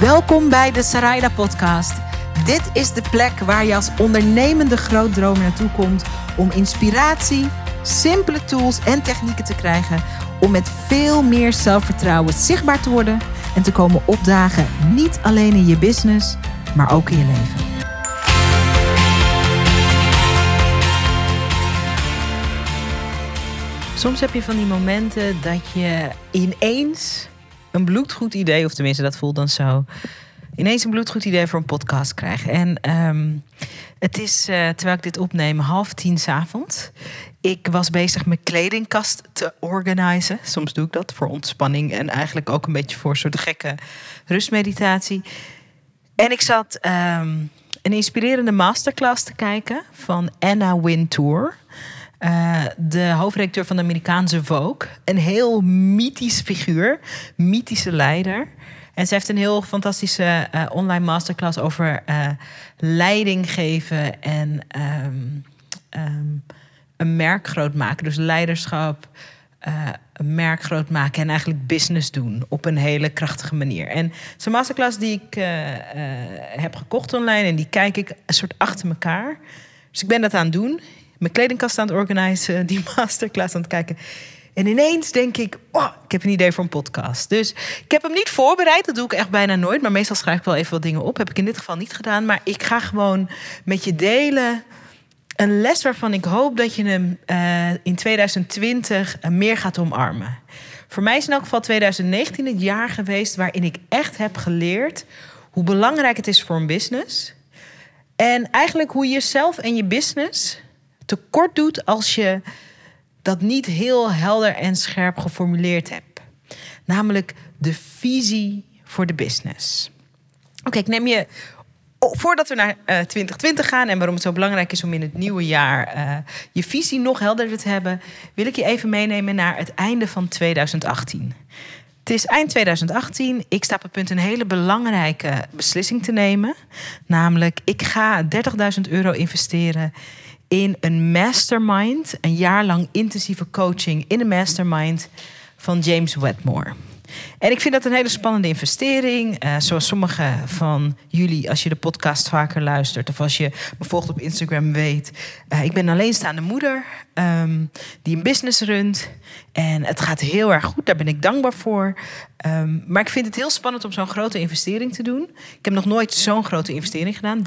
Welkom bij de Sarayda Podcast. Dit is de plek waar je als ondernemende grootdromer naartoe komt om inspiratie, simpele tools en technieken te krijgen om met veel meer zelfvertrouwen zichtbaar te worden en te komen opdagen, niet alleen in je business, maar ook in je leven. Soms heb je van die momenten dat je ineens een bloedgoed idee, of tenminste dat voelt dan zo, ineens een bloedgoed idee voor een podcast krijgt. En ehm, het is, uh, terwijl ik dit opneem, half tien s'avonds. Ik was bezig mijn kledingkast te organiseren. Soms doe ik dat voor ontspanning en eigenlijk ook een beetje voor een soort gekke rustmeditatie. En ik zat um, een inspirerende masterclass te kijken van Anna Wintour. Uh, de hoofdredacteur van de Amerikaanse Vogue. Een heel mythisch figuur, mythische leider. En ze heeft een heel fantastische uh, online masterclass over uh, leiding geven en um, um, een merk groot maken. Dus leiderschap, een merk groot maken en eigenlijk business doen op een hele krachtige manier. En zo'n masterclass die ik heb gekocht online en die kijk ik een soort achter elkaar. Dus ik ben dat aan het doen mijn kledingkast aan het organiseren, die masterclass aan het kijken. En ineens denk ik, oh, ik heb een idee voor een podcast. Dus ik heb hem niet voorbereid, dat doe ik echt bijna nooit. Maar meestal schrijf ik wel even wat dingen op. Heb ik in dit geval niet gedaan. Maar ik ga gewoon met je delen een les waarvan ik hoop dat je hem uh, in 2020 meer gaat omarmen. Voor mij is in elk geval 2019 het jaar geweest waarin ik echt heb geleerd hoe belangrijk het is voor een business. En eigenlijk hoe je jezelf en je business tekort doet als je dat niet heel helder en scherp geformuleerd hebt. Namelijk de visie voor de business. Oké, ik neem je. Voordat we naar uh, 2020 gaan en waarom het zo belangrijk is om in het nieuwe jaar uh, je visie nog helderder te hebben, wil ik je even meenemen naar het einde van 2018. Het is eind 2018. Ik sta op het punt een hele belangrijke beslissing te nemen. Namelijk, ik ga 30.000 euro investeren in een mastermind, een jaar lang intensieve coaching in een mastermind van James Wedmore. En ik vind dat een hele spannende investering. Uh, zoals sommige van jullie, als je de podcast vaker luistert of als je me volgt op Instagram, weet. Uh, ik ben een alleenstaande moeder um, die een business runt. En het gaat heel erg goed, daar ben ik dankbaar voor. Um, maar ik vind het heel spannend om zo'n grote investering te doen. Ik heb nog nooit zo'n grote investering gedaan.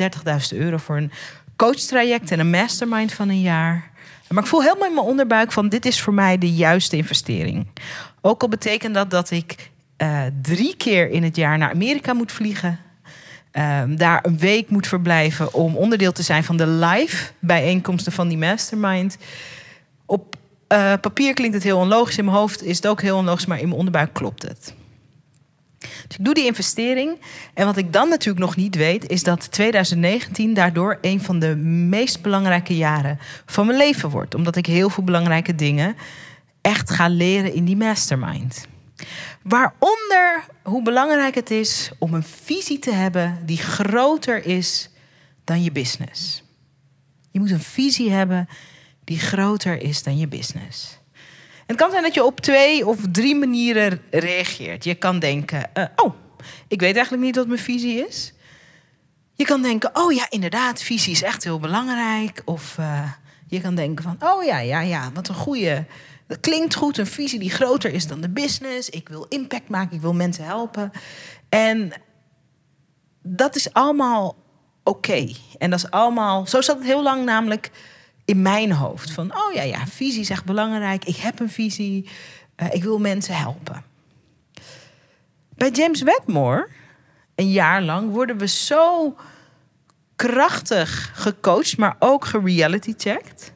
30.000 euro voor een coachtraject en een mastermind van een jaar. Maar ik voel helemaal in mijn onderbuik van dit is voor mij de juiste investering. Ook al betekent dat dat ik uh, drie keer in het jaar naar Amerika moet vliegen. Uh, daar een week moet verblijven om onderdeel te zijn van de live bijeenkomsten van die mastermind. Op uh, papier klinkt het heel onlogisch, in mijn hoofd is het ook heel onlogisch, maar in mijn onderbuik klopt het. Dus ik doe die investering. En wat ik dan natuurlijk nog niet weet, is dat 2019 daardoor een van de meest belangrijke jaren van mijn leven wordt. Omdat ik heel veel belangrijke dingen echt ga leren in die mastermind. Waaronder hoe belangrijk het is om een visie te hebben die groter is dan je business. Je moet een visie hebben die groter is dan je business het kan zijn dat je op twee of drie manieren reageert. Je kan denken: uh, Oh, ik weet eigenlijk niet wat mijn visie is. Je kan denken: Oh ja, inderdaad, visie is echt heel belangrijk. Of uh, je kan denken: van, Oh ja, ja, ja, wat een goede. Dat klinkt goed, een visie die groter is dan de business. Ik wil impact maken, ik wil mensen helpen. En dat is allemaal oké. En dat is allemaal. Zo zat het heel lang namelijk in mijn hoofd. Van, oh ja, ja, visie is echt belangrijk. Ik heb een visie. Uh, ik wil mensen helpen. Bij James Wedmore, een jaar lang, worden we zo krachtig gecoacht, maar ook gereality-checked.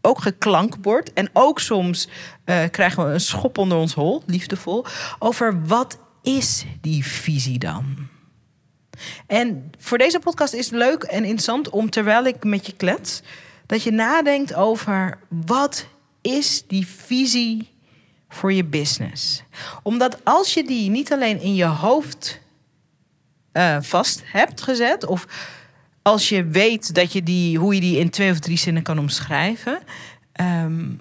Ook geklankbord. En ook soms uh, krijgen we een schop onder ons hol, liefdevol. Over wat is die visie dan? En voor deze podcast is het leuk en interessant om terwijl ik met je klets dat je nadenkt over wat is die visie voor je business. Omdat als je die niet alleen in je hoofd uh, vast hebt gezet, of als je weet dat je die, hoe je die in twee of drie zinnen kan omschrijven, um,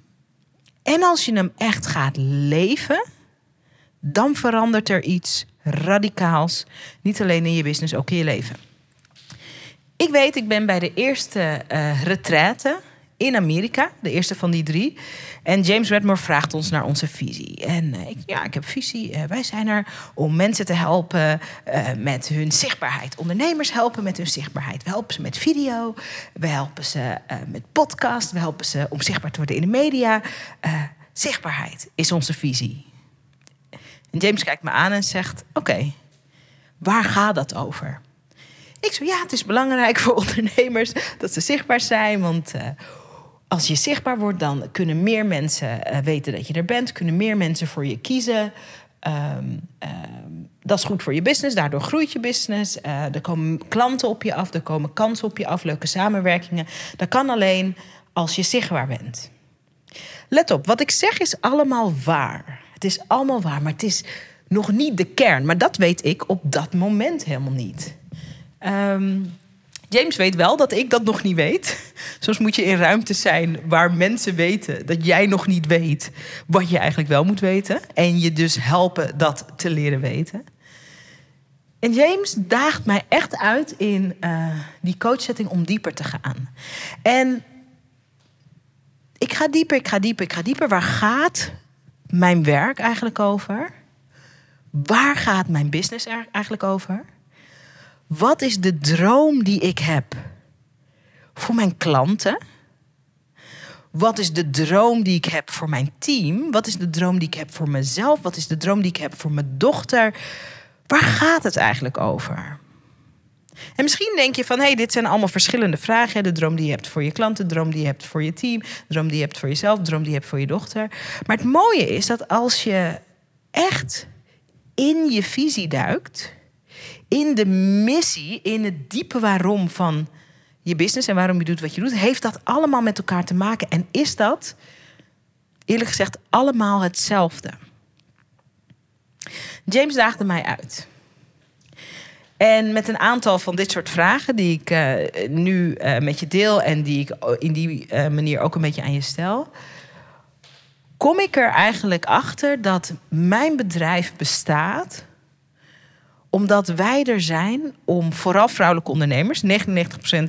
en als je hem echt gaat leven, dan verandert er iets radicaals. Niet alleen in je business, ook in je leven. Ik weet, ik ben bij de eerste uh, retraite in Amerika, de eerste van die drie. En James Redmore vraagt ons naar onze visie. En uh, ik, ja, ik heb visie. Uh, wij zijn er om mensen te helpen met hun zichtbaarheid. Ondernemers helpen met hun zichtbaarheid. We helpen ze met video. We helpen ze met podcast. We helpen ze om zichtbaar te worden in de media. zichtbaarheid is onze visie. En James kijkt me aan en zegt: Oké, waar gaat dat over? Ik zo, ja, het is belangrijk voor ondernemers dat ze zichtbaar zijn. Want uh, als je zichtbaar wordt, dan kunnen meer mensen uh, weten dat je er bent. Kunnen meer mensen voor je kiezen. Um, um, dat is goed voor je business, daardoor groeit je business. Uh, er komen klanten op je af, er komen kansen op je af, leuke samenwerkingen. Dat kan alleen als je zichtbaar bent. Let op, wat ik zeg is allemaal waar. Het is allemaal waar, maar het is nog niet de kern. Maar dat weet ik op dat moment helemaal niet. Um, James weet wel dat ik dat nog niet weet. Soms moet je in ruimte zijn waar mensen weten dat jij nog niet weet wat je eigenlijk wel moet weten. En je dus helpen dat te leren weten. En James daagt mij echt uit in uh, die coachsetting om dieper te gaan. En ik ga dieper, ik ga dieper, ik ga dieper. Waar gaat mijn werk eigenlijk over? Waar gaat mijn business eigenlijk over? Wat is de droom die ik heb voor mijn klanten? Wat is de droom die ik heb voor mijn team? Wat is de droom die ik heb voor mezelf? Wat is de droom die ik heb voor mijn dochter? Waar gaat het eigenlijk over? En misschien denk je van, hé, hey, dit zijn allemaal verschillende vragen. De droom die je hebt voor je klanten, de droom die je hebt voor je team, de droom die je hebt voor jezelf, de droom die je hebt voor je dochter. Maar het mooie is dat als je echt in je visie duikt, in de missie, in het diepe waarom van je business en waarom je doet wat je doet, heeft dat allemaal met elkaar te maken. En is dat, eerlijk gezegd, allemaal hetzelfde? James daagde mij uit. En met een aantal van dit soort vragen die ik uh, nu uh, met je deel en die ik in die uh, manier ook een beetje aan je stel, kom ik er eigenlijk achter dat mijn bedrijf bestaat omdat wij er zijn om vooral vrouwelijke ondernemers. 99%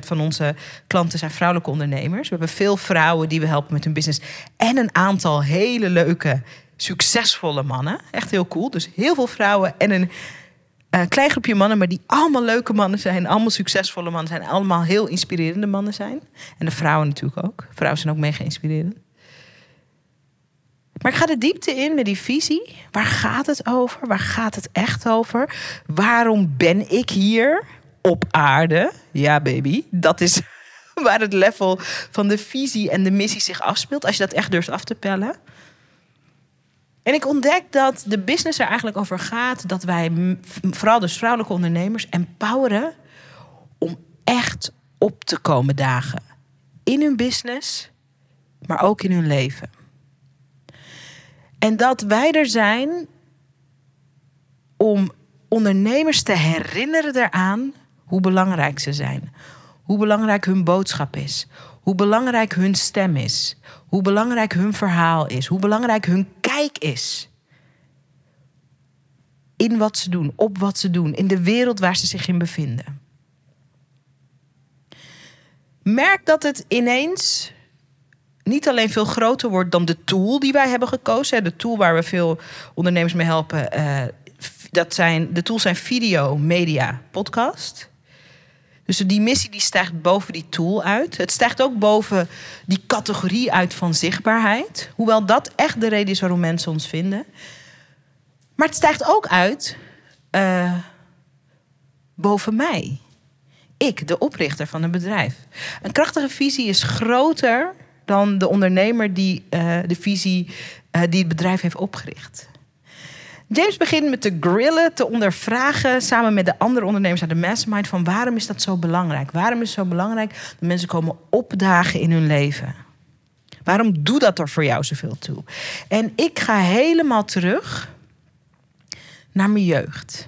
van onze klanten zijn vrouwelijke ondernemers. We hebben veel vrouwen die we helpen met hun business. En een aantal hele leuke, succesvolle mannen. Echt heel cool. Dus heel veel vrouwen en een uh, klein groepje mannen, maar die allemaal leuke mannen zijn. Allemaal succesvolle mannen zijn. Allemaal heel inspirerende mannen zijn. En de vrouwen natuurlijk ook. Vrouwen zijn ook mega inspirerend. Maar ik ga de diepte in met die visie. Waar gaat het over? Waar gaat het echt over? Waarom ben ik hier op aarde? Ja, baby, dat is waar het level van de visie en de missie zich afspeelt. Als je dat echt durft af te pellen. En ik ontdek dat de business er eigenlijk over gaat dat wij, vooral dus vrouwelijke ondernemers, empoweren om echt op te komen dagen. In hun business, maar ook in hun leven. En dat wij er zijn om ondernemers te herinneren eraan hoe belangrijk ze zijn. Hoe belangrijk hun boodschap is. Hoe belangrijk hun stem is. Hoe belangrijk hun verhaal is. Hoe belangrijk hun kijk is. In wat ze doen, op wat ze doen, in de wereld waar ze zich in bevinden. Merk dat het ineens niet alleen veel groter wordt dan de tool die wij hebben gekozen. De tool waar we veel ondernemers mee helpen. Uh, dat zijn, de tools zijn video, media, podcast. Dus die missie die stijgt boven die tool uit. Het stijgt ook boven die categorie uit van zichtbaarheid. Hoewel dat echt de reden is waarom mensen ons vinden. Maar het stijgt ook uit uh, boven mij. Ik, de oprichter van een bedrijf. Een krachtige visie is groter dan de ondernemer die uh, de visie, uh, die het bedrijf heeft opgericht. James begint met te grillen, te ondervragen samen met de andere ondernemers uit de mastermind van waarom is dat zo belangrijk? Waarom is het zo belangrijk dat mensen komen opdagen in hun leven? Waarom doet dat er voor jou zoveel toe? En ik ga helemaal terug naar mijn jeugd.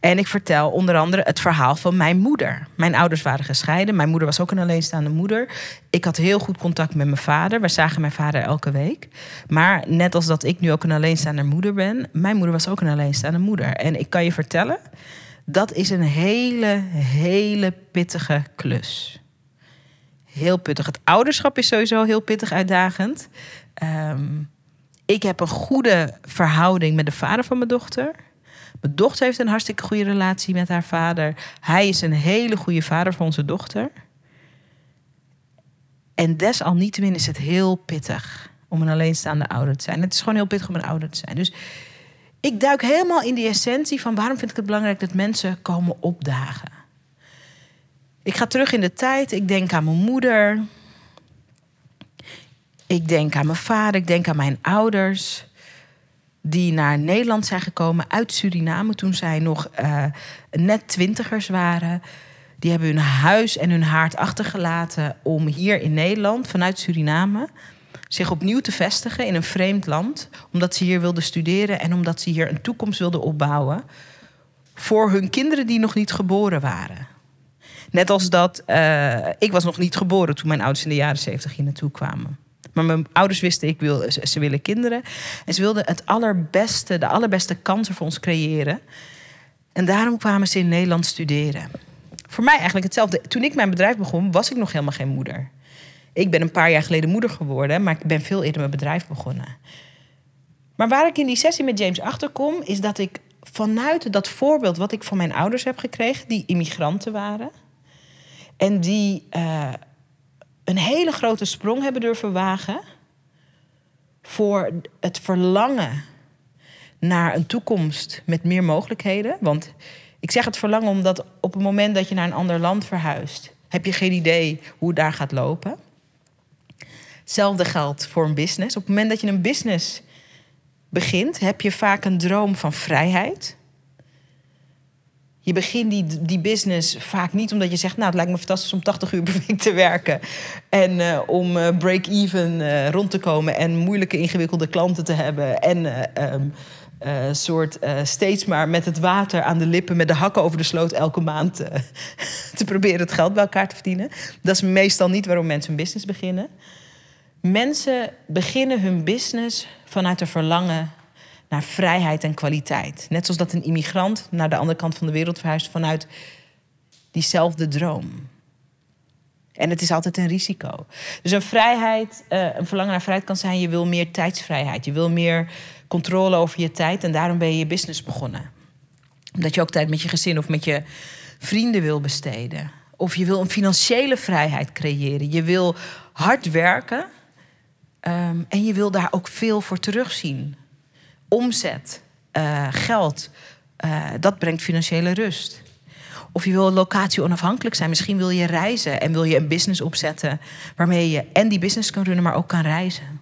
En ik vertel onder andere het verhaal van mijn moeder. Mijn ouders waren gescheiden. Mijn moeder was ook een alleenstaande moeder. Ik had heel goed contact met mijn vader. We zagen mijn vader elke week. Maar net als dat ik nu ook een alleenstaande moeder ben, mijn moeder was ook een alleenstaande moeder. En ik kan je vertellen, dat is een hele, hele pittige klus. Heel pittig. Het ouderschap is sowieso heel pittig uitdagend. Ehm, ik heb een goede verhouding met de vader van mijn dochter. Mijn dochter heeft een hartstikke goede relatie met haar vader. Hij is een hele goede vader voor onze dochter. En desalniettemin is het heel pittig om een alleenstaande ouder te zijn. Het is gewoon heel pittig om een ouder te zijn. Dus ik duik helemaal in die essentie van waarom vind ik het belangrijk dat mensen komen opdagen. Ik ga terug in de tijd. Ik denk aan mijn moeder. Ik denk aan mijn vader. Ik denk aan mijn ouders die naar Nederland zijn gekomen uit Suriname toen zij nog uh, net twintigers waren. Die hebben hun huis en hun haard achtergelaten om hier in Nederland vanuit Suriname zich opnieuw te vestigen in een vreemd land, omdat ze hier wilden studeren en omdat ze hier een toekomst wilden opbouwen voor hun kinderen die nog niet geboren waren. Net als dat uh, ik was nog niet geboren toen mijn ouders in de jaren zeventig hier naartoe kwamen. Maar mijn ouders wisten, ik wil, ze willen kinderen. En ze wilden het allerbeste, de allerbeste kansen voor ons creëren. En daarom kwamen ze in Nederland studeren. Voor mij eigenlijk hetzelfde. Toen ik mijn bedrijf begon, was ik nog helemaal geen moeder. Ik ben een paar jaar geleden moeder geworden, maar ik ben veel eerder mijn bedrijf begonnen. Maar waar ik in die sessie met James achterkom, is dat ik vanuit dat voorbeeld wat ik van mijn ouders heb gekregen, die immigranten waren. En die uh, een hele grote sprong hebben durven wagen voor het verlangen naar een toekomst met meer mogelijkheden. Want ik zeg het verlangen omdat op het moment dat je naar een ander land verhuist, heb je geen idee hoe het daar gaat lopen. Hetzelfde geldt voor een business. Op het moment dat je een business begint, heb je vaak een droom van vrijheid. Je begint die, die business vaak niet omdat je zegt... nou, het lijkt me fantastisch om 80 uur per week te werken... en uh, om uh, break-even uh, rond te komen en moeilijke, ingewikkelde klanten te hebben... en um, soort steeds maar met het water aan de lippen... met de hakken over de sloot elke maand te proberen het geld bij elkaar te verdienen. Dat is meestal niet waarom mensen een business beginnen. Mensen beginnen hun business vanuit een verlangen naar vrijheid en kwaliteit. Net zoals dat een immigrant naar de andere kant van de wereld verhuist vanuit diezelfde droom. En het is altijd een risico. Dus een vrijheid, uh, een verlangen naar vrijheid kan zijn: je wil meer tijdsvrijheid. Je wil meer controle over je tijd. En daarom ben je je business begonnen. Omdat je ook tijd met je gezin of met je vrienden wil besteden. Of je wil een financiële vrijheid creëren. Je wil hard werken. Um, en je wil daar ook veel voor terugzien omzet, uh, geld, uh, dat brengt financiële rust. Of je wil locatie onafhankelijk zijn. Misschien wil je reizen en wil je een business opzetten waarmee je en die business kan runnen, maar ook kan reizen.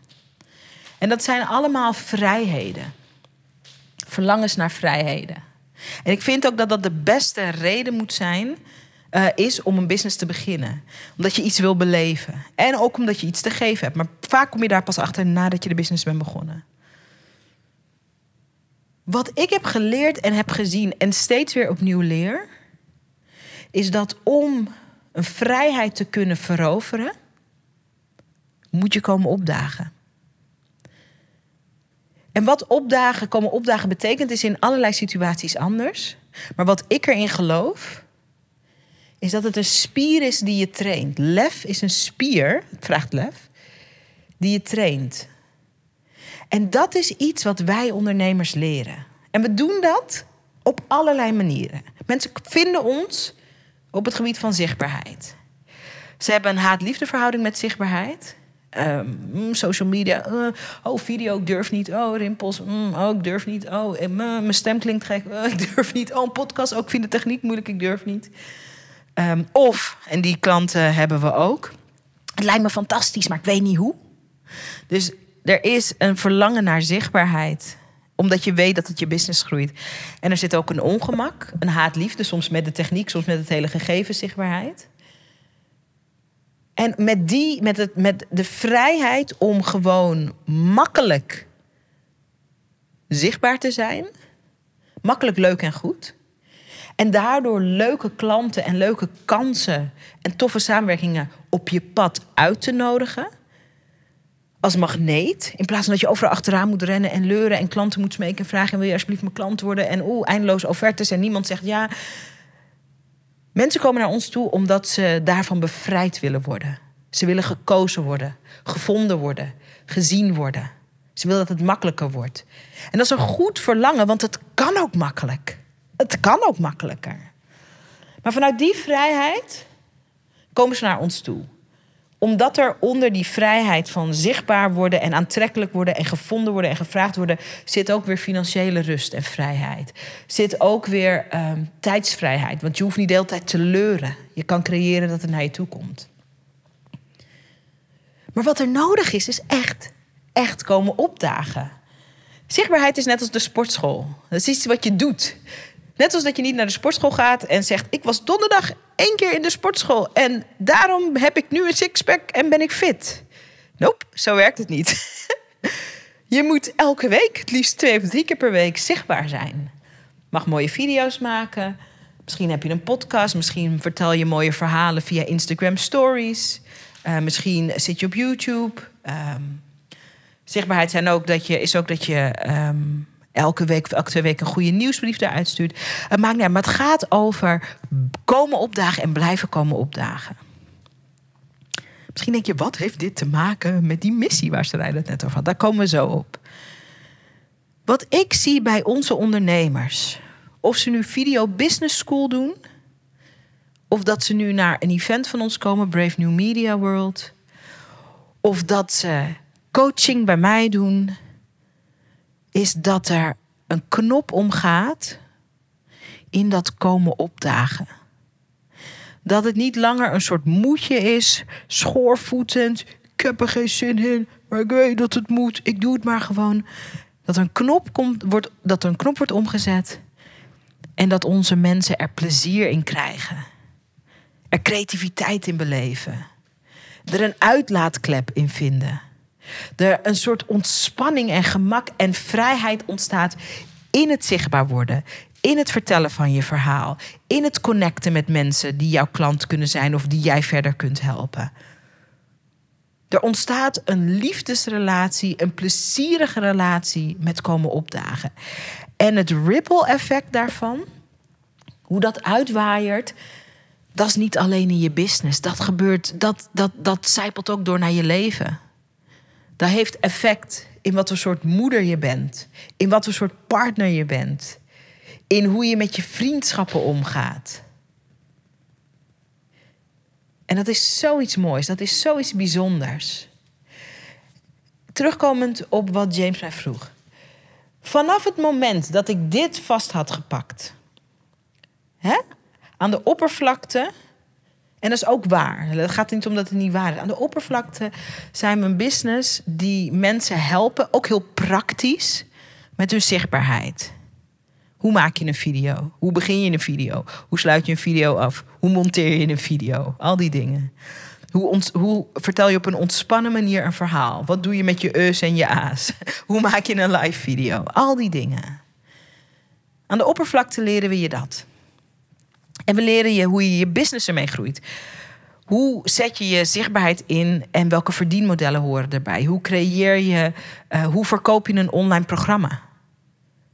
En dat zijn allemaal vrijheden. Verlangens naar vrijheden. En ik vind ook dat dat de beste reden moet zijn. Uh, is om een business te beginnen. Omdat je iets wil beleven. En ook omdat je iets te geven hebt. Maar vaak kom je daar pas achter nadat je de business bent begonnen. Wat ik heb geleerd en heb gezien en steeds weer opnieuw leer, is dat om een vrijheid te kunnen veroveren, moet je komen opdagen. En wat opdagen, komen opdagen betekent, is in allerlei situaties anders. Maar wat ik erin geloof, is dat het een spier is die je traint. Lef is een spier, het vraagt lef, die je traint. En dat is iets wat wij ondernemers leren. En we doen dat op allerlei manieren. Mensen vinden ons op het gebied van zichtbaarheid. Ze hebben een haat-liefdeverhouding met zichtbaarheid. Um, social media. Uh, oh, video, ik durf niet. Oh, rimpels. Mm, oh, ik durf niet. Oh, uh, mijn stem klinkt gek. Uh, ik durf niet. Oh, een podcast. Ook oh, vind de techniek moeilijk. Ik durf niet. Um, of, en die klanten hebben we ook. Het lijkt me fantastisch, maar ik weet niet hoe. Dus er is een verlangen naar zichtbaarheid omdat je weet dat het je business groeit. En er zit ook een ongemak, een haatliefde, soms met de techniek, soms met het hele gegeven zichtbaarheid. En met, die, met, het, met de vrijheid om gewoon makkelijk zichtbaar te zijn, makkelijk leuk en goed, En daardoor leuke klanten en leuke kansen en toffe samenwerkingen op je pad uit te nodigen. Als magneet. In plaats van dat je overal achteraan moet rennen en leuren en klanten moet smeken en vragen: wil je alsjeblieft mijn klant worden? En oeh, eindeloos offertes en niemand zegt ja. Mensen komen naar ons toe omdat ze daarvan bevrijd willen worden. Ze willen gekozen worden, gevonden worden, gezien worden. Ze willen dat het makkelijker wordt. En dat is een goed verlangen, want het kan ook makkelijk. Het kan ook makkelijker. Maar vanuit die vrijheid komen ze naar ons toe. Omdat er onder die vrijheid van zichtbaar worden en aantrekkelijk worden en gevonden worden en gevraagd worden, zit ook weer financiële rust en vrijheid. Zit ook weer ehm, tijdsvrijheid. Want je hoeft niet de hele tijd te leuren. Je kan creëren dat het naar je toe komt. Maar wat er nodig is, is echt, echt komen opdagen. Zichtbaarheid is net als de sportschool. Dat is iets wat je doet. Net als dat je niet naar de sportschool gaat en zegt: Ik was donderdag één keer in de sportschool en daarom heb ik nu een sixpack en ben ik fit. Nope, zo werkt het niet. je moet elke week, het liefst twee of drie keer per week, zichtbaar zijn. Mag mooie video's maken. Misschien heb je een podcast. Misschien vertel je mooie verhalen via Instagram Stories. Uh, misschien zit je op YouTube. Um, zichtbaarheid zijn ook dat je, is ook dat je um, elke week, elke twee weken een goede nieuwsbrief eruit stuurt. Het maakt niet maar het gaat over komen opdagen en blijven komen opdagen. Misschien denk je, wat heeft dit te maken met die missie waar ze het net over had? Daar komen we zo op. Wat ik zie bij onze ondernemers, of ze nu Video Business School doen, of dat ze nu naar een event van ons komen, Brave New Media World, of dat ze coaching bij mij doen, is dat er een knop omgaat in dat komen opdagen. Dat het niet langer een soort moedje is, schoorvoetend. Ik heb er geen zin in, maar ik weet dat het moet. Ik doe het maar gewoon. Dat er een knop, komt, wordt, dat er een knop wordt omgezet. En dat onze mensen er plezier in krijgen. Er creativiteit in beleven. Er een uitlaatklep in vinden er een soort ontspanning en gemak en vrijheid ontstaat in het zichtbaar worden, in het vertellen van je verhaal, in het connecten met mensen die jouw klant kunnen zijn of die jij verder kunt helpen. Er ontstaat een liefdesrelatie, een plezierige relatie met komen opdagen. En het ripple effect daarvan, hoe dat uitwaaiert, dat is niet alleen in je business. Dat gebeurt, dat, dat, dat zijpelt ook door naar je leven. Dat heeft effect in wat voor soort moeder je bent, in wat voor soort partner je bent, in hoe je met je vriendschappen omgaat. En dat is zoiets moois, dat is zoiets bijzonders. Terugkomend op wat James mij vroeg. Vanaf het moment dat ik dit vast had gepakt, hè, aan de oppervlakte en dat is ook waar. Het gaat niet om dat het niet waar is. Aan de oppervlakte zijn we een business die mensen helpen, ook heel praktisch, met hun zichtbaarheid. Hoe maak je een video? Hoe begin je een video? Hoe sluit je een video af? Hoe monteer je een video? Al die dingen. Hoe, hoe, vertel je op een ontspannen manier een verhaal? Wat doe je met je eus en je a's? Hoe maak je een live video? Al die dingen. Aan de oppervlakte leren we je dat. En we leren je hoe je je business ermee groeit. Hoe zet je je zichtbaarheid in en welke verdienmodellen horen erbij? Hoe creëer je, uh, hoe verkoop je een online programma?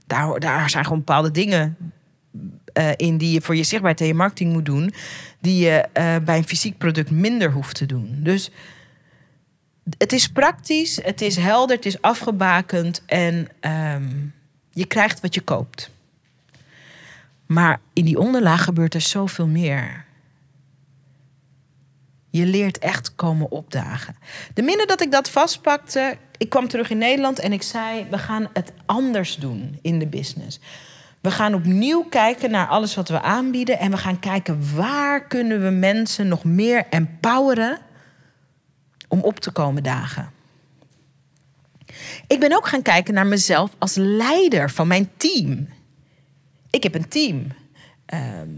Daar, daar zijn gewoon bepaalde dingen uh, in die je voor je zichtbaarheid en je marketing moet doen, die je uh, bij een fysiek product minder hoeft te doen. Dus het is praktisch, het is helder, het is afgebakend en um, je krijgt wat je koopt. Maar in die onderlaag gebeurt er zoveel meer. Je leert echt komen opdagen. De minder dat ik dat vastpakte, ik kwam terug in Nederland en ik zei: we gaan het anders doen in de business. We gaan opnieuw kijken naar alles wat we aanbieden en we gaan kijken waar kunnen we mensen nog meer empoweren om op te komen dagen. Ik ben ook gaan kijken naar mezelf als leider van mijn team ik heb een team. Ehm,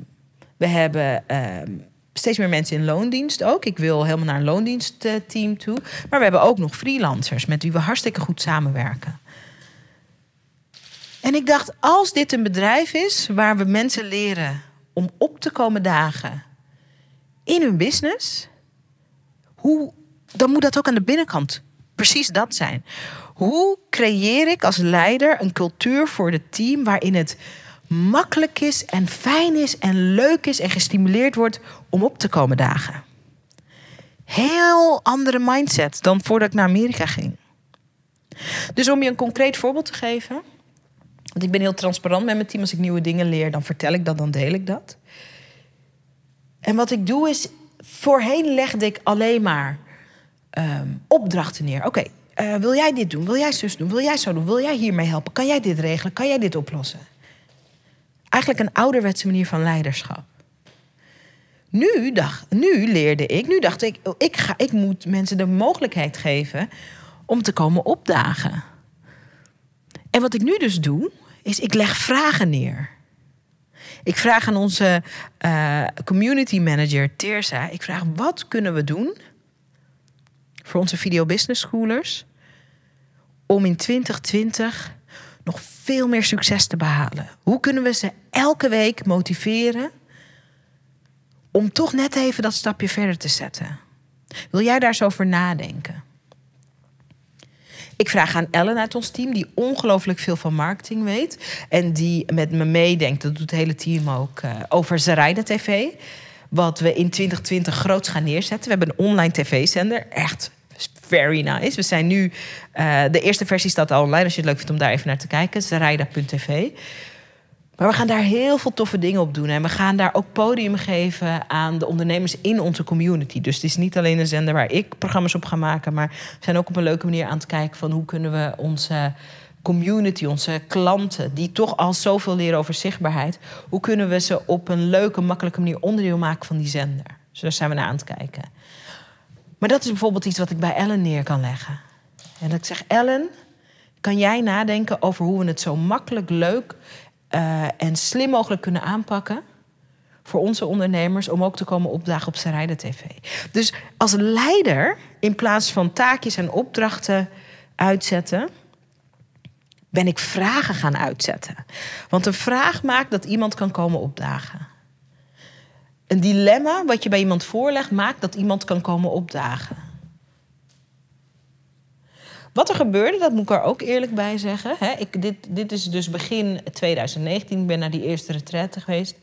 we hebben ehm, steeds meer mensen in loondienst ook. Ik wil helemaal naar een loondienstteam toe. Maar we hebben ook nog freelancers met wie we hartstikke goed samenwerken. En ik dacht, als dit een bedrijf is waar we mensen leren om op te komen dagen in hun business, hoe, dan moet dat ook aan de binnenkant precies dat zijn. Hoe creëer ik als leider een cultuur voor het team waarin het makkelijk is en fijn is en leuk is en gestimuleerd wordt om op te komen dagen? Heel andere mindset dan voordat ik naar Amerika ging. Dus om je een concreet voorbeeld te geven. Want ik ben heel transparant met mijn team. Als ik nieuwe dingen leer, dan vertel ik dat, dan deel ik dat. En wat ik doe is, voorheen legde ik alleen maar ehm, opdrachten neer. Oké, eh, wil jij dit doen? Wil jij zus doen? Wil jij zo doen? Wil jij hiermee helpen? Kan jij dit regelen? Kan jij dit oplossen? Eigenlijk een ouderwetse manier van leiderschap. Nu, dacht, nu leerde ik, nu dacht ik, oh, ik, ga, ik moet mensen de mogelijkheid geven om te komen opdagen. En wat ik nu dus doe, is ik leg vragen neer. Ik vraag aan onze uh, community manager Teersa, ik vraag wat kunnen we doen voor onze video business schoolers om in 2020 nog veel meer succes te behalen? Hoe kunnen we ze elke week motiveren om toch net even dat stapje verder te zetten? Wil jij daar zo over nadenken? Ik vraag aan Ellen uit ons team, die ongelooflijk veel van marketing weet. En die met me meedenkt, dat doet het hele team ook, uh, over Zaraida TV. Wat we in 2020 groots gaan neerzetten. We hebben een online tv-zender. Echt very nice. We zijn nu, uh, de eerste versie staat al online. Als je het leuk vindt om daar even naar te kijken. Zaraida.tv. Maar we gaan daar heel veel toffe dingen op doen. En we gaan daar ook podium geven aan de ondernemers in onze community. Dus het is niet alleen een zender waar ik programma's op ga maken. Maar we zijn ook op een leuke manier aan het kijken van hoe kunnen we onze community, onze klanten, die toch al zoveel leren over zichtbaarheid, hoe kunnen we ze op een leuke, makkelijke manier onderdeel maken van die zender? Dus daar zijn we naar aan het kijken. Maar dat is bijvoorbeeld iets wat ik bij Ellen neer kan leggen. En dat ik zeg: Ellen, kan jij nadenken over hoe we het zo makkelijk, leuk uh, en slim mogelijk kunnen aanpakken voor onze ondernemers om ook te komen opdagen op Sarayda TV. Dus als leider, in plaats van taakjes en opdrachten uitzetten, ben ik vragen gaan uitzetten. Want een vraag maakt dat iemand kan komen opdagen. Een dilemma wat je bij iemand voorlegt, maakt dat iemand kan komen opdagen. Wat er gebeurde, dat moet ik er ook eerlijk bij zeggen. Hè, ik, dit, dit is dus begin 2019. Ik ben naar die eerste retraite geweest.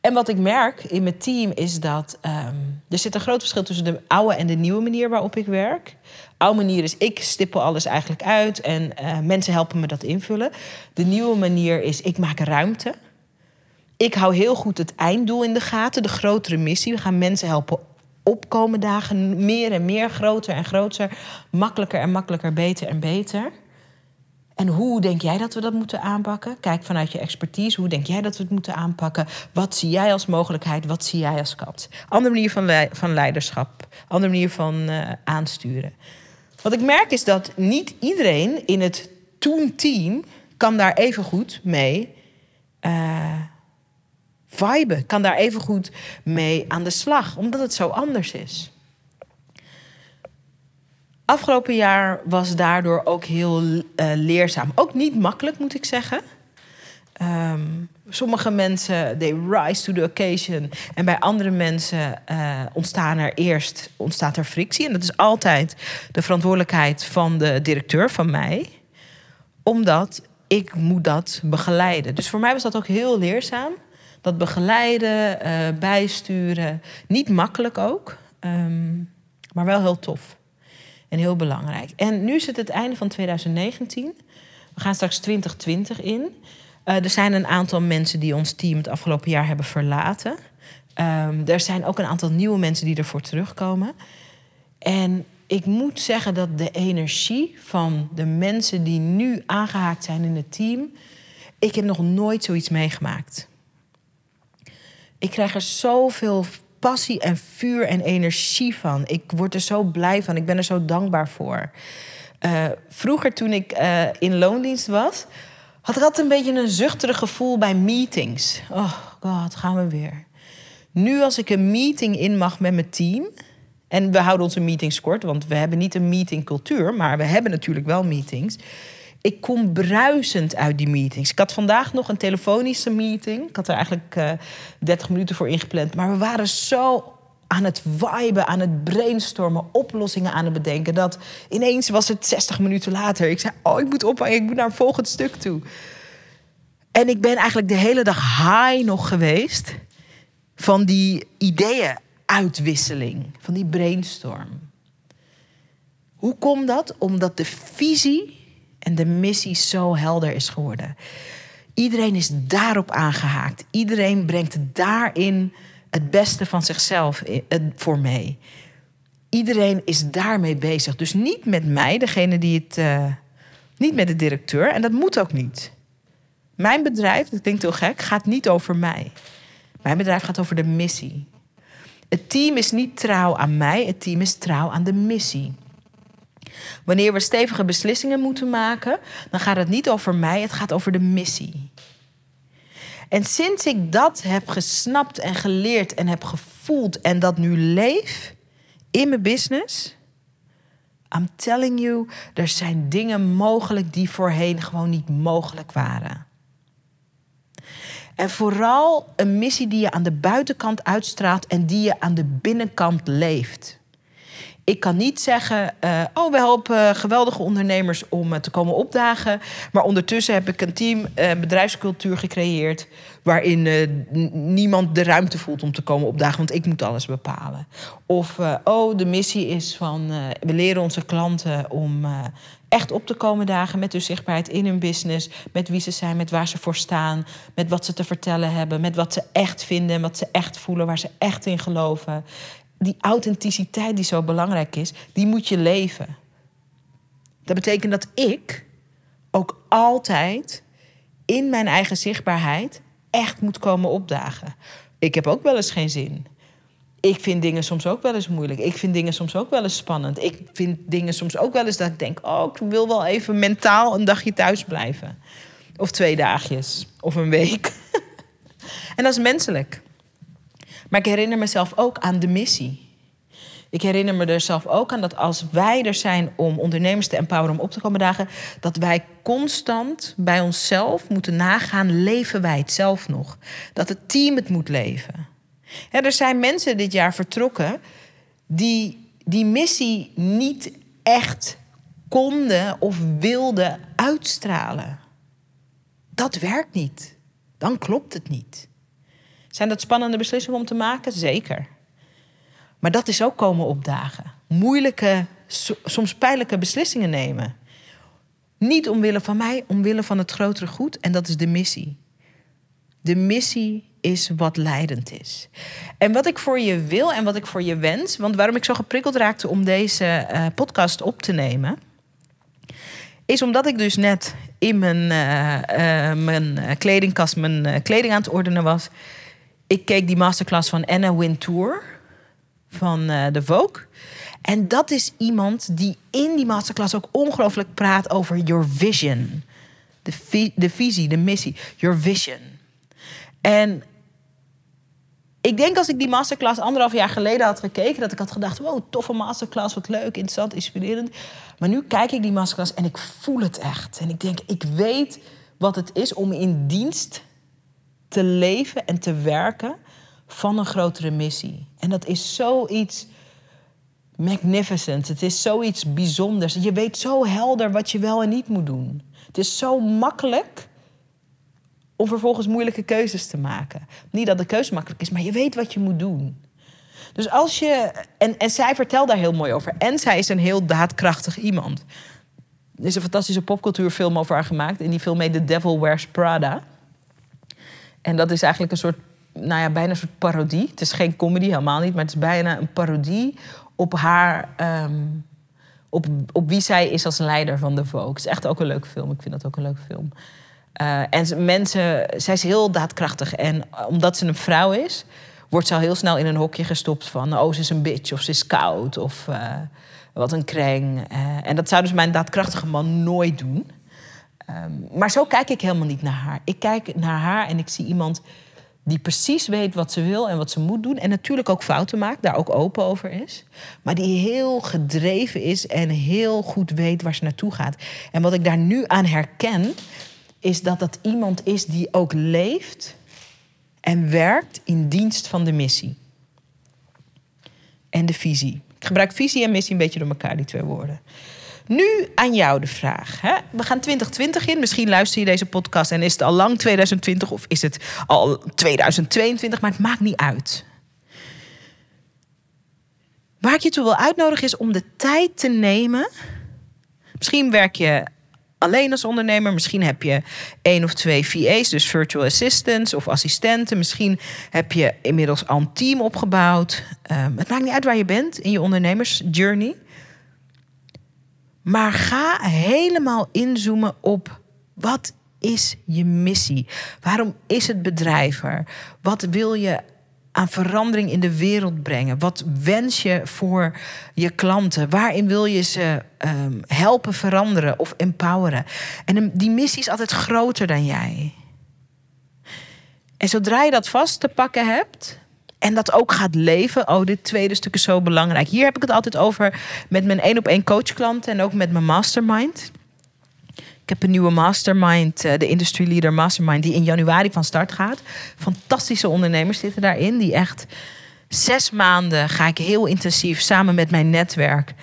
En wat ik merk in mijn team is dat um, er zit een groot verschil tussen de oude en de nieuwe manier waarop ik werk. Oude manier is ik stippel alles eigenlijk uit en uh, mensen helpen me dat invullen. De nieuwe manier is ik maak ruimte. Ik hou heel goed het einddoel in de gaten, de grotere missie. We gaan mensen helpen opkomen dagen meer en meer, groter en groter, makkelijker en makkelijker, beter en beter. En hoe denk jij dat we dat moeten aanpakken? Kijk vanuit je expertise, hoe denk jij dat we het moeten aanpakken? Wat zie jij als mogelijkheid? Wat zie jij als kat? Andere manier van, van leiderschap, andere manier van uh, aansturen. Wat ik merk is dat niet iedereen in het toen-team kan daar even goed mee uh, viben, kan daar even goed mee aan de slag, omdat het zo anders is. Afgelopen jaar was daardoor ook heel uh, leerzaam. Ook niet makkelijk, moet ik zeggen. Um, sommige mensen, they rise to the occasion. En bij andere mensen uh, ontstaan er eerst ontstaat er frictie. En dat is altijd de verantwoordelijkheid van de directeur, van mij. Omdat ik moet dat begeleiden. Dus voor mij was dat ook heel leerzaam. Dat begeleiden, uh, bijsturen. Niet makkelijk ook, um, maar wel heel tof. En heel belangrijk. En nu is het einde van 2019. We gaan straks 2020 in. Uh, er zijn een aantal mensen die ons team het afgelopen jaar hebben verlaten. Um, er zijn ook een aantal nieuwe mensen die ervoor terugkomen. En ik moet zeggen dat de energie van de mensen die nu aangehaakt zijn in het team. Ik heb nog nooit zoiets meegemaakt. Ik krijg er zoveel passie en vuur en energie van. Ik word er zo blij van. Ik ben er zo dankbaar voor. Uh, vroeger, toen ik uh, in loondienst was, had ik altijd een beetje een zuchterig gevoel bij meetings. Oh god, gaan we weer. Nu, als ik een meeting in mag met mijn team. En we houden onze meetings kort, want we hebben niet een meetingcultuur, maar we hebben natuurlijk wel meetings. Ik kom bruisend uit die meetings. Ik had vandaag nog een telefonische meeting. Ik had er eigenlijk uh, 30 minuten voor ingepland. Maar we waren zo aan het viben, aan het brainstormen, oplossingen aan het bedenken. Dat ineens was het 60 minuten later. Ik zei: Oh, ik moet op, ik moet naar een volgend stuk toe. En ik ben eigenlijk de hele dag high nog geweest van die ideeën-uitwisseling, van die brainstorm. Hoe komt dat? Omdat de visie en de missie zo helder is geworden. Iedereen is daarop aangehaakt. Iedereen brengt daarin het beste van zichzelf voor mee. Iedereen is daarmee bezig. Dus niet met mij, degene die het. Uh, niet met de directeur. En dat moet ook niet. Mijn bedrijf, dat klinkt heel gek, gaat niet over mij. Mijn bedrijf gaat over de missie. Het team is niet trouw aan mij, het team is trouw aan de missie. Wanneer we stevige beslissingen moeten maken, dan gaat het niet over mij, het gaat over de missie. En sinds ik dat heb gesnapt en geleerd en heb gevoeld en dat nu leef in mijn business, I'm telling you, er zijn dingen mogelijk die voorheen gewoon niet mogelijk waren. En vooral een missie die je aan de buitenkant uitstraalt en die je aan de binnenkant leeft. Ik kan niet zeggen, uh, oh, we helpen geweldige ondernemers om uh, te komen opdagen. Maar ondertussen heb ik een team, uh, bedrijfscultuur gecreëerd. waarin niemand de ruimte voelt om te komen opdagen, want ik moet alles bepalen. Of, oh, de missie is van, we leren onze klanten om echt op te komen dagen met hun zichtbaarheid in hun business. Met wie ze zijn, met waar ze voor staan. Met wat ze te vertellen hebben. Met wat ze echt vinden, wat ze echt voelen, waar ze echt in geloven die authenticiteit die zo belangrijk is, die moet je leven. Dat betekent dat ik ook altijd in mijn eigen zichtbaarheid echt moet komen opdagen. Ik heb ook wel eens geen zin. Ik vind dingen soms ook wel eens moeilijk. Ik vind dingen soms ook wel eens spannend. Ik vind dingen soms ook wel eens dat ik denk: oh, ik wil wel even mentaal een dagje thuis blijven. Of twee dagjes. Of een week. en dat is menselijk. Maar ik herinner mezelf ook aan de missie. Ik herinner me er zelf ook aan dat als wij er zijn om ondernemers te empoweren om op te komen dagen, dat wij constant bij onszelf moeten nagaan: leven wij het zelf nog? Dat het team het moet leven. er zijn mensen dit jaar vertrokken die die missie niet echt konden of wilden uitstralen. Dat werkt niet. Dan klopt het niet. Zijn dat spannende beslissingen om te maken? Zeker. Maar dat is ook komen opdagen. Moeilijke, soms pijnlijke beslissingen nemen. Niet omwille van mij, omwille van het grotere goed. En dat is de missie. De missie is wat leidend is. En wat ik voor je wil en wat ik voor je wens, want waarom ik zo geprikkeld raakte om deze uh, podcast op te nemen, is omdat ik dus net in mijn, uh, uh, mijn kledingkast mijn kleding aan het ordenen was ik keek die masterclass van Anna Wintour van de Vogue. En dat is iemand die in die masterclass ook ongelooflijk praat over your vision. De, de visie, de missie, your vision. En ik denk als ik die masterclass anderhalf jaar geleden had gekeken, dat ik had gedacht: wow, toffe masterclass, wat leuk, interessant, inspirerend. Maar nu kijk ik die masterclass en ik voel het echt. En ik denk: ik weet wat het is om in dienst te leven en te werken van een grotere missie. En dat is zoiets magnificent. Het is zoiets bijzonders. Je weet zo helder wat je wel en niet moet doen. Het is zo makkelijk om vervolgens moeilijke keuzes te maken. Niet dat de keuze makkelijk is, maar je weet wat je moet doen. Dus als je. En, en zij vertelt daar heel mooi over. En zij is een heel daadkrachtig iemand. Er is een fantastische popcultuurfilm over haar gemaakt. In die film heet The Devil Wears Prada. En dat is eigenlijk een soort, nou ja, bijna een soort parodie. Het is geen comedy, helemaal niet, maar het is bijna een parodie op haar. Ehm, op, op wie zij is als leider van de Vogue. Het is echt ook een leuke film. Ik vind dat ook een leuke film. Uh, en mensen, zij is heel daadkrachtig. En omdat ze een vrouw is, wordt ze al heel snel in een hokje gestopt van... oh, ze is een bitch of ze is koud of uh, wat een kreng. En dat zou dus mijn daadkrachtige man nooit doen. Um, maar zo kijk ik helemaal niet naar haar. Ik kijk naar haar en ik zie iemand Die precies weet wat ze wil en wat ze moet doen. En natuurlijk ook fouten maakt, daar ook open over is. Maar die heel gedreven is en heel goed weet waar ze naartoe gaat. En wat ik daar nu aan herken, is dat dat iemand is die ook leeft en werkt in dienst van de missie. En de visie. Ik gebruik visie en missie een beetje door elkaar, die twee woorden. Nu aan jou de vraag. Hè? We gaan 2020 in. Misschien luister je deze podcast en is het al lang 2020 of is het al 2022, maar het maakt niet uit. Waar ik je toe wil uitnodigen is om de tijd te nemen. Misschien werk je alleen als ondernemer. Misschien heb je één of twee VA's, dus virtual assistants of assistenten. Misschien heb je inmiddels al een team opgebouwd. Um, het maakt niet uit waar je bent in je ondernemersjourney. Maar ga helemaal inzoomen op wat is je missie? Waarom is het bedrijf er? Wat wil je aan verandering in de wereld brengen? Wat wens je voor je klanten? Waarin wil je ze um, helpen veranderen of empoweren? En die missie is altijd groter dan jij. En zodra je dat vast te pakken hebt, en dat ook gaat leven. Oh, dit tweede stuk is zo belangrijk. Hier heb ik het altijd over met mijn één op één coachklanten en ook met mijn mastermind. Ik heb een nieuwe mastermind, eh, de Industry Leader Mastermind, die in januari van start gaat. Fantastische ondernemers zitten daarin, die echt zes maanden ga ik heel intensief samen met mijn netwerk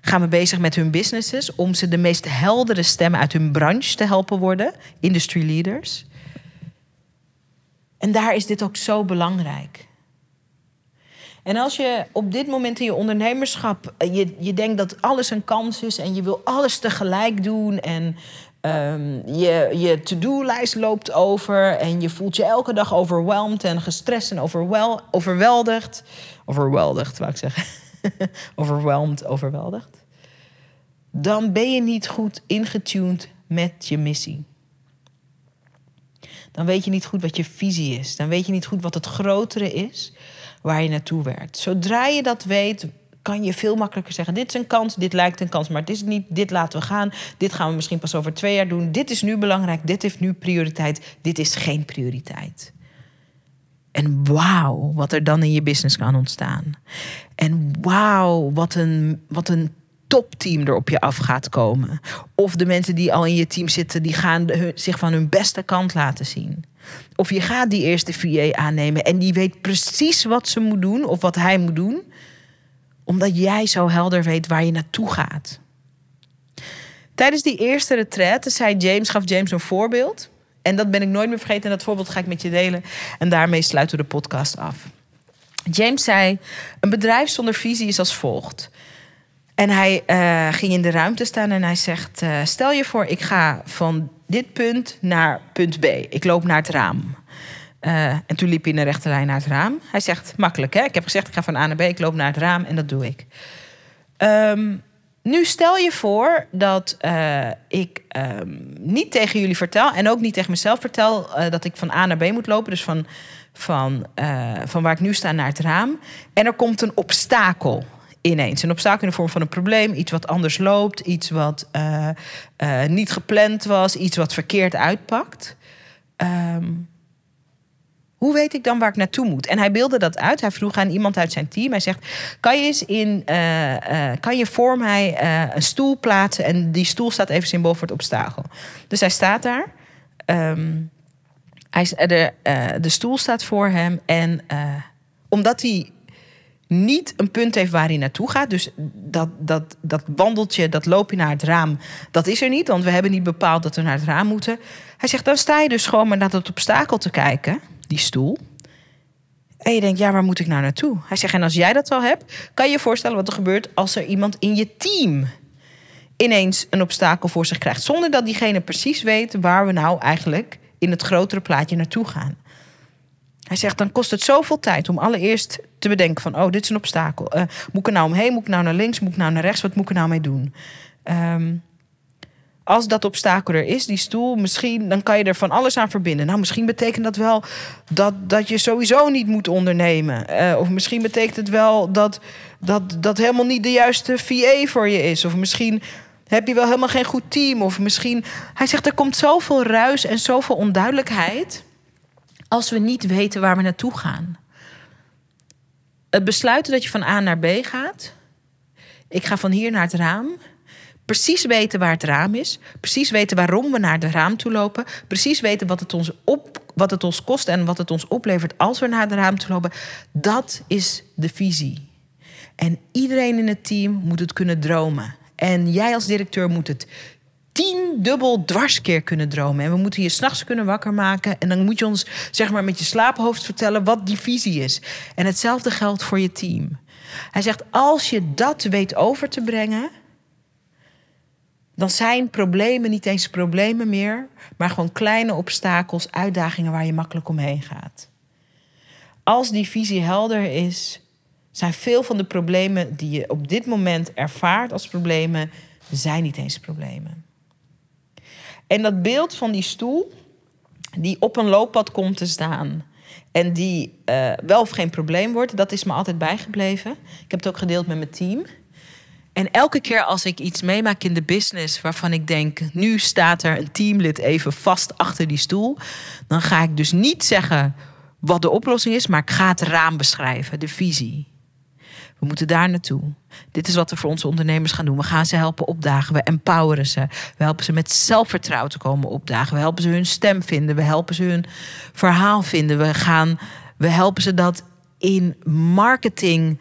gaan we bezig met hun businesses om ze de meest heldere stemmen uit hun branche te helpen worden, industry leaders. En daar is dit ook zo belangrijk. En als je op dit moment in je ondernemerschap, eh, je, je denkt dat alles een kans is en je wil alles tegelijk doen en um, je, je to-do-lijst loopt over en je voelt je elke dag overweldigd en gestrest en overwel, overweldigd. Overweldigd, wou ik zeggen. overweldigd, overweldigd. Dan ben je niet goed ingetuned met je missie. Dan weet je niet goed wat je visie is. Dan weet je niet goed wat het grotere is waar je naartoe werkt. Zodra je dat weet, kan je veel makkelijker zeggen: dit is een kans, dit lijkt een kans, maar het is niet. Dit laten we gaan. Dit gaan we misschien pas over twee jaar doen. Dit is nu belangrijk. Dit heeft nu prioriteit. Dit is geen prioriteit. En wauw, wat er dan in je business kan ontstaan. En wauw, wat een, wat een topteam er op je af gaat komen. Of de mensen die al in je team zitten, die gaan zich van hun beste kant laten zien. Of je gaat die eerste VA aannemen en die weet precies wat ze moet doen of wat hij moet doen, omdat jij zo helder weet waar je naartoe gaat. Tijdens die eerste retraite zei James, gaf James een voorbeeld. En dat ben ik nooit meer vergeten. En dat voorbeeld ga ik met je delen. En daarmee sluiten we de podcast af. James zei: Een bedrijf zonder visie is als volgt. En hij uh, ging in de ruimte staan en hij zegt: uh, Stel je voor, ik ga van dit punt naar punt B. Ik loop naar het raam. Uh, en toen liep hij in de rechte lijn naar het raam. Hij zegt: Makkelijk, hè? Ik heb gezegd: ik ga van A naar B, ik loop naar het raam en dat doe ik. Um, nu stel je voor dat ik um, niet tegen jullie vertel en ook niet tegen mezelf vertel dat ik van A naar B moet lopen. Dus van, van, van waar ik nu sta naar het raam. En er komt een obstakel ineens. Een obstakel in de vorm van een probleem, iets wat anders loopt, iets wat uh, uh, niet gepland was, iets wat verkeerd uitpakt. Um, hoe weet ik dan waar ik naartoe moet? En hij beelde dat uit. Hij vroeg aan iemand uit zijn team. Hij zegt: Kan je eens in. Uh, kan je voor mij een stoel plaatsen? En die stoel staat even symbool voor het obstakel. Dus hij staat daar. Um, hij, de, de stoel staat voor hem. En omdat hij niet een punt heeft waar hij naartoe gaat. Dus dat, dat, dat wandeltje, dat loopje naar het raam, dat is er niet. Want we hebben niet bepaald dat we naar het raam moeten. Hij zegt, dan sta je dus gewoon maar naar dat obstakel te kijken, die stoel. En je denkt, ja, waar moet ik nou naartoe? Hij zegt, en als jij dat al hebt, kan je je voorstellen wat er gebeurt als er iemand in je team ineens een obstakel voor zich krijgt. Zonder dat diegene precies weet waar we nou eigenlijk in het grotere plaatje naartoe gaan. Hij zegt, dan kost het zoveel tijd om allereerst te bedenken van... oh, dit is een obstakel. Uh, moet ik er nou omheen? Moet ik nou naar links? Moet ik nou naar rechts? Wat moet ik nou mee doen? Um, als dat obstakel er is, die stoel, misschien, dan kan je er van alles aan verbinden. Nou, misschien betekent dat wel dat, dat je sowieso niet moet ondernemen. Uh, of misschien betekent het wel dat, dat dat helemaal niet de juiste VA voor je is. Of misschien heb je wel helemaal geen goed team. Of misschien. Hij zegt, er komt zoveel ruis en zoveel onduidelijkheid Als we niet weten waar we naartoe gaan. Het besluiten dat je van A naar B gaat. Ik ga van hier naar het raam. Precies weten waar het raam is. Precies weten waarom we naar het raam toe lopen. Precies weten wat het ons, op, wat het ons kost en wat het ons oplevert als we naar het raam toe lopen. Dat is de visie. En iedereen in het team moet het kunnen dromen. En jij als directeur moet het tien dubbel dwarskeer kunnen dromen. En we moeten je s'nachts kunnen wakker maken. En dan moet je ons zeg maar met je slaaphoofd vertellen wat die visie is. En hetzelfde geldt voor je team. Hij zegt, als je dat weet over te brengen... dan zijn problemen niet eens problemen meer... maar gewoon kleine obstakels, uitdagingen waar je makkelijk omheen gaat. Als die visie helder is, zijn veel van de problemen die je op dit moment ervaart als problemen, zijn niet eens problemen. En dat beeld van die stoel, die op een looppad komt te staan en die uh, wel of geen probleem wordt, dat is me altijd bijgebleven. Ik heb het ook gedeeld met mijn team. En elke keer als ik iets meemaak in de business waarvan ik denk, nu staat er een teamlid even vast achter die stoel, dan ga ik dus niet zeggen wat de oplossing is, maar ik ga het raam beschrijven, de visie. Moeten daar naartoe. Dit is wat we voor onze ondernemers gaan doen. We gaan ze helpen opdagen. We empoweren ze. We helpen ze met zelfvertrouwen te komen opdagen. We helpen ze hun stem vinden. We helpen ze hun verhaal vinden. We, gaan, we helpen ze dat in marketing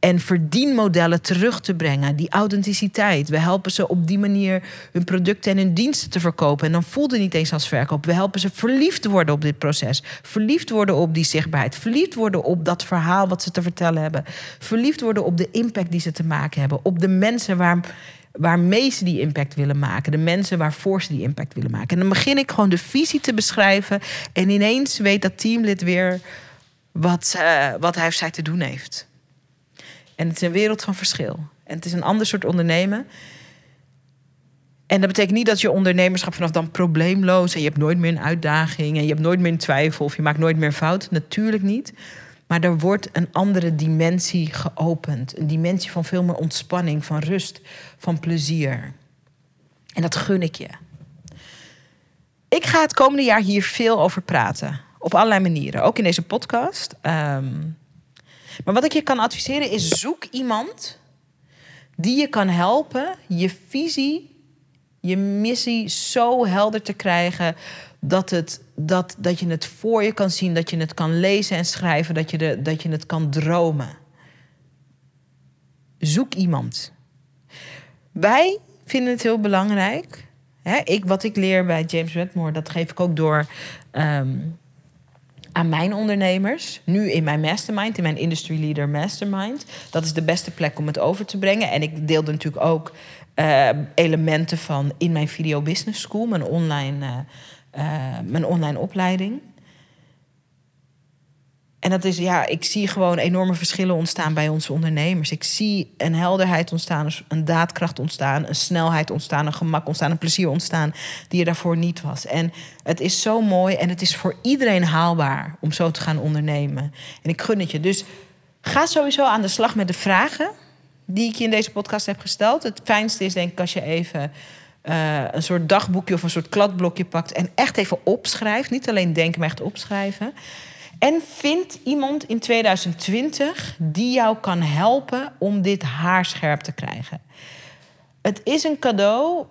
en verdienmodellen terug te brengen. Die authenticiteit. We helpen ze op die manier hun producten en hun diensten te verkopen. En dan voelt het niet eens als verkoop. We helpen ze verliefd worden op dit proces. Verliefd worden op die zichtbaarheid. Verliefd worden op dat verhaal wat ze te vertellen hebben. Verliefd worden op de impact die ze te maken hebben. Op de mensen waar, waarmee ze die impact willen maken. De mensen waarvoor ze die impact willen maken. En dan begin ik gewoon de visie te beschrijven. En ineens weet dat teamlid weer wat, uh, wat hij of zij te doen heeft. En het is een wereld van verschil. En het is een ander soort ondernemen. En dat betekent niet dat je ondernemerschap vanaf dan probleemloos en je hebt nooit meer een uitdaging en je hebt nooit meer twijfel of je maakt nooit meer fout. Natuurlijk niet. Maar er wordt een andere dimensie geopend. Een dimensie van veel meer ontspanning, van rust, van plezier. En dat gun ik je. Ik ga het komende jaar hier veel over praten. Op allerlei manieren. Ook in deze podcast. Um, maar wat ik je kan adviseren is zoek iemand die je kan helpen je visie, je missie zo helder te krijgen dat, het, dat, dat je het voor je kan zien, dat je het kan lezen en schrijven, dat je, de, dat je het kan dromen. Zoek iemand. Wij vinden het heel belangrijk. Hè, ik, wat ik leer bij James Wedmore, dat geef ik ook door ehm, aan mijn ondernemers. Nu in mijn mastermind, in mijn Industry Leader Mastermind. Dat is de beste plek om het over te brengen. En ik deelde natuurlijk ook uh, elementen van in mijn Video Business School, mijn online, uh, uh, mijn online opleiding. En dat is, ja, ik zie gewoon enorme verschillen ontstaan bij onze ondernemers. Ik zie een helderheid ontstaan, een daadkracht ontstaan, een snelheid ontstaan, een gemak ontstaan, een plezier ontstaan die er daarvoor niet was. En het is zo mooi en het is voor iedereen haalbaar om zo te gaan ondernemen. En ik gun het je. Dus ga sowieso aan de slag met de vragen die ik je in deze podcast heb gesteld. Het fijnste is denk ik als je even uh, een soort dagboekje of een soort kladblokje pakt en echt even opschrijft. Niet alleen denken, maar echt opschrijven. En vind iemand in 2020 die jou kan helpen om dit haarscherp te krijgen. Het is een cadeau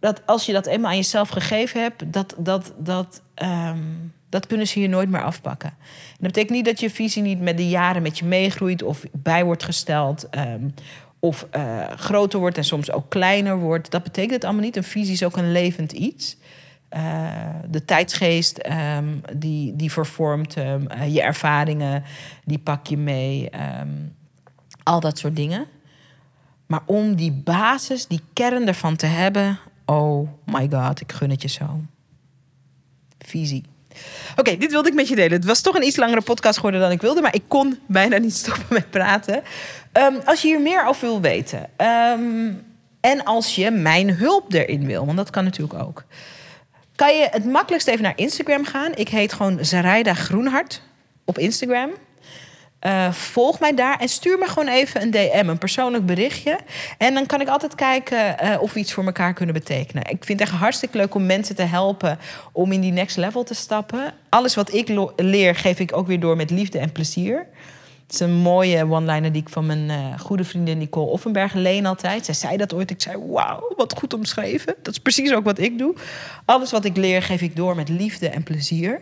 dat als je dat eenmaal aan jezelf gegeven hebt, dat, dat, dat, um, dat kunnen ze hier nooit meer afpakken. En dat betekent niet dat je visie niet met de jaren met je meegroeit of bij wordt gesteld. Um, of uh, groter wordt en soms ook kleiner wordt. Dat betekent het allemaal niet. Een visie is ook een levend iets. Uh, de tijdsgeest um, die, die vervormt um, uh, je ervaringen, die pak je mee. Um, al dat soort dingen. Maar om die basis, die kern ervan te hebben, oh my god, ik gun het je zo. Visie. Oké, dit wilde ik met je delen. Het was toch een iets langere podcast geworden dan ik wilde, maar ik kon bijna niet stoppen met praten. als je hier meer over wil weten en als je mijn hulp erin wil, want dat kan natuurlijk ook kan je het makkelijkst even naar Instagram gaan. Ik heet gewoon Zaraida Groenhart op Instagram. Uh, volg mij daar en stuur me gewoon even een DM, een persoonlijk berichtje. En dan kan ik altijd kijken uh, of we iets voor elkaar kunnen betekenen. Ik vind het echt hartstikke leuk om mensen te helpen om in die next level te stappen. Alles wat ik leer, geef ik ook weer door met liefde en plezier. Het is een mooie one-liner die ik van mijn uh, goede vriendin Nicole Offenberg leen altijd. Zij zei dat ooit. Ik zei, wauw, wat goed omschreven. Dat is precies ook wat ik doe. Alles wat ik leer, geef ik door met liefde en plezier.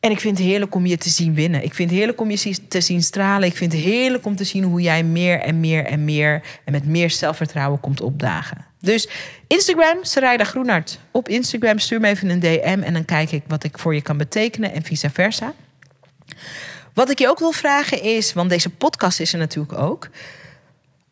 En ik vind het heerlijk om je te zien winnen. Ik vind het heerlijk om je te zien stralen. Ik vind het heerlijk om te zien hoe jij meer en meer en meer en met meer zelfvertrouwen komt opdagen. Dus Instagram, Sarayda Groenart. Op Instagram stuur me even een DM en dan kijk ik wat ik voor je kan betekenen en vice versa. Wat ik je ook wil vragen is, want deze podcast is er natuurlijk ook.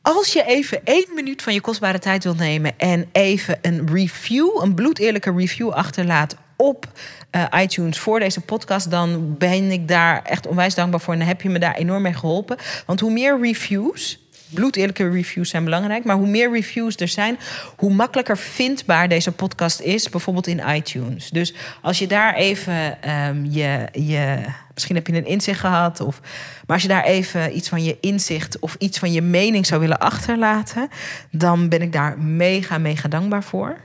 Als je even één minuut van je kostbare tijd wilt nemen en even een review, een bloedeerlijke review achterlaat op uh, iTunes voor deze podcast, dan ben ik daar echt onwijs dankbaar voor. En dan heb je me daar enorm mee geholpen. Want hoe meer reviews, bloedeerlijke reviews zijn belangrijk, maar hoe meer reviews er zijn, hoe makkelijker vindbaar deze podcast is, bijvoorbeeld in iTunes. Dus als je daar even um, je, je. Misschien heb je een inzicht gehad, of, maar als je daar even iets van je inzicht of iets van je mening zou willen achterlaten, dan ben ik daar mega, mega dankbaar voor.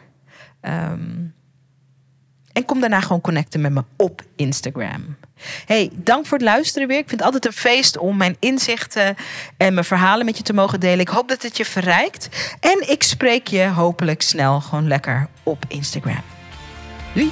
Um, en kom daarna gewoon connecten met me op Instagram. Hey, dank voor het luisteren weer. Ik vind het altijd een feest om mijn inzichten en mijn verhalen met je te mogen delen. Ik hoop dat het je verrijkt. En ik spreek je hopelijk snel gewoon lekker op Instagram. Doei!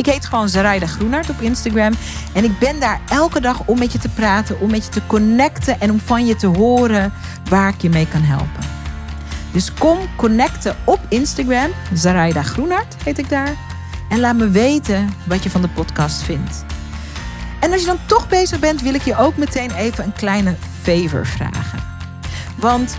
Ik heet gewoon Zaraida Groenart op Instagram. En ik ben daar elke dag om met je te praten, om met je te connecten en om van je te horen waar ik je mee kan helpen. Dus kom connecten op Instagram. Zaraida Groenart heet ik daar. En laat me weten wat je van de podcast vindt. En als je dan toch bezig bent, wil ik je ook meteen even een kleine favor vragen. Want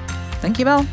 Dankjewel.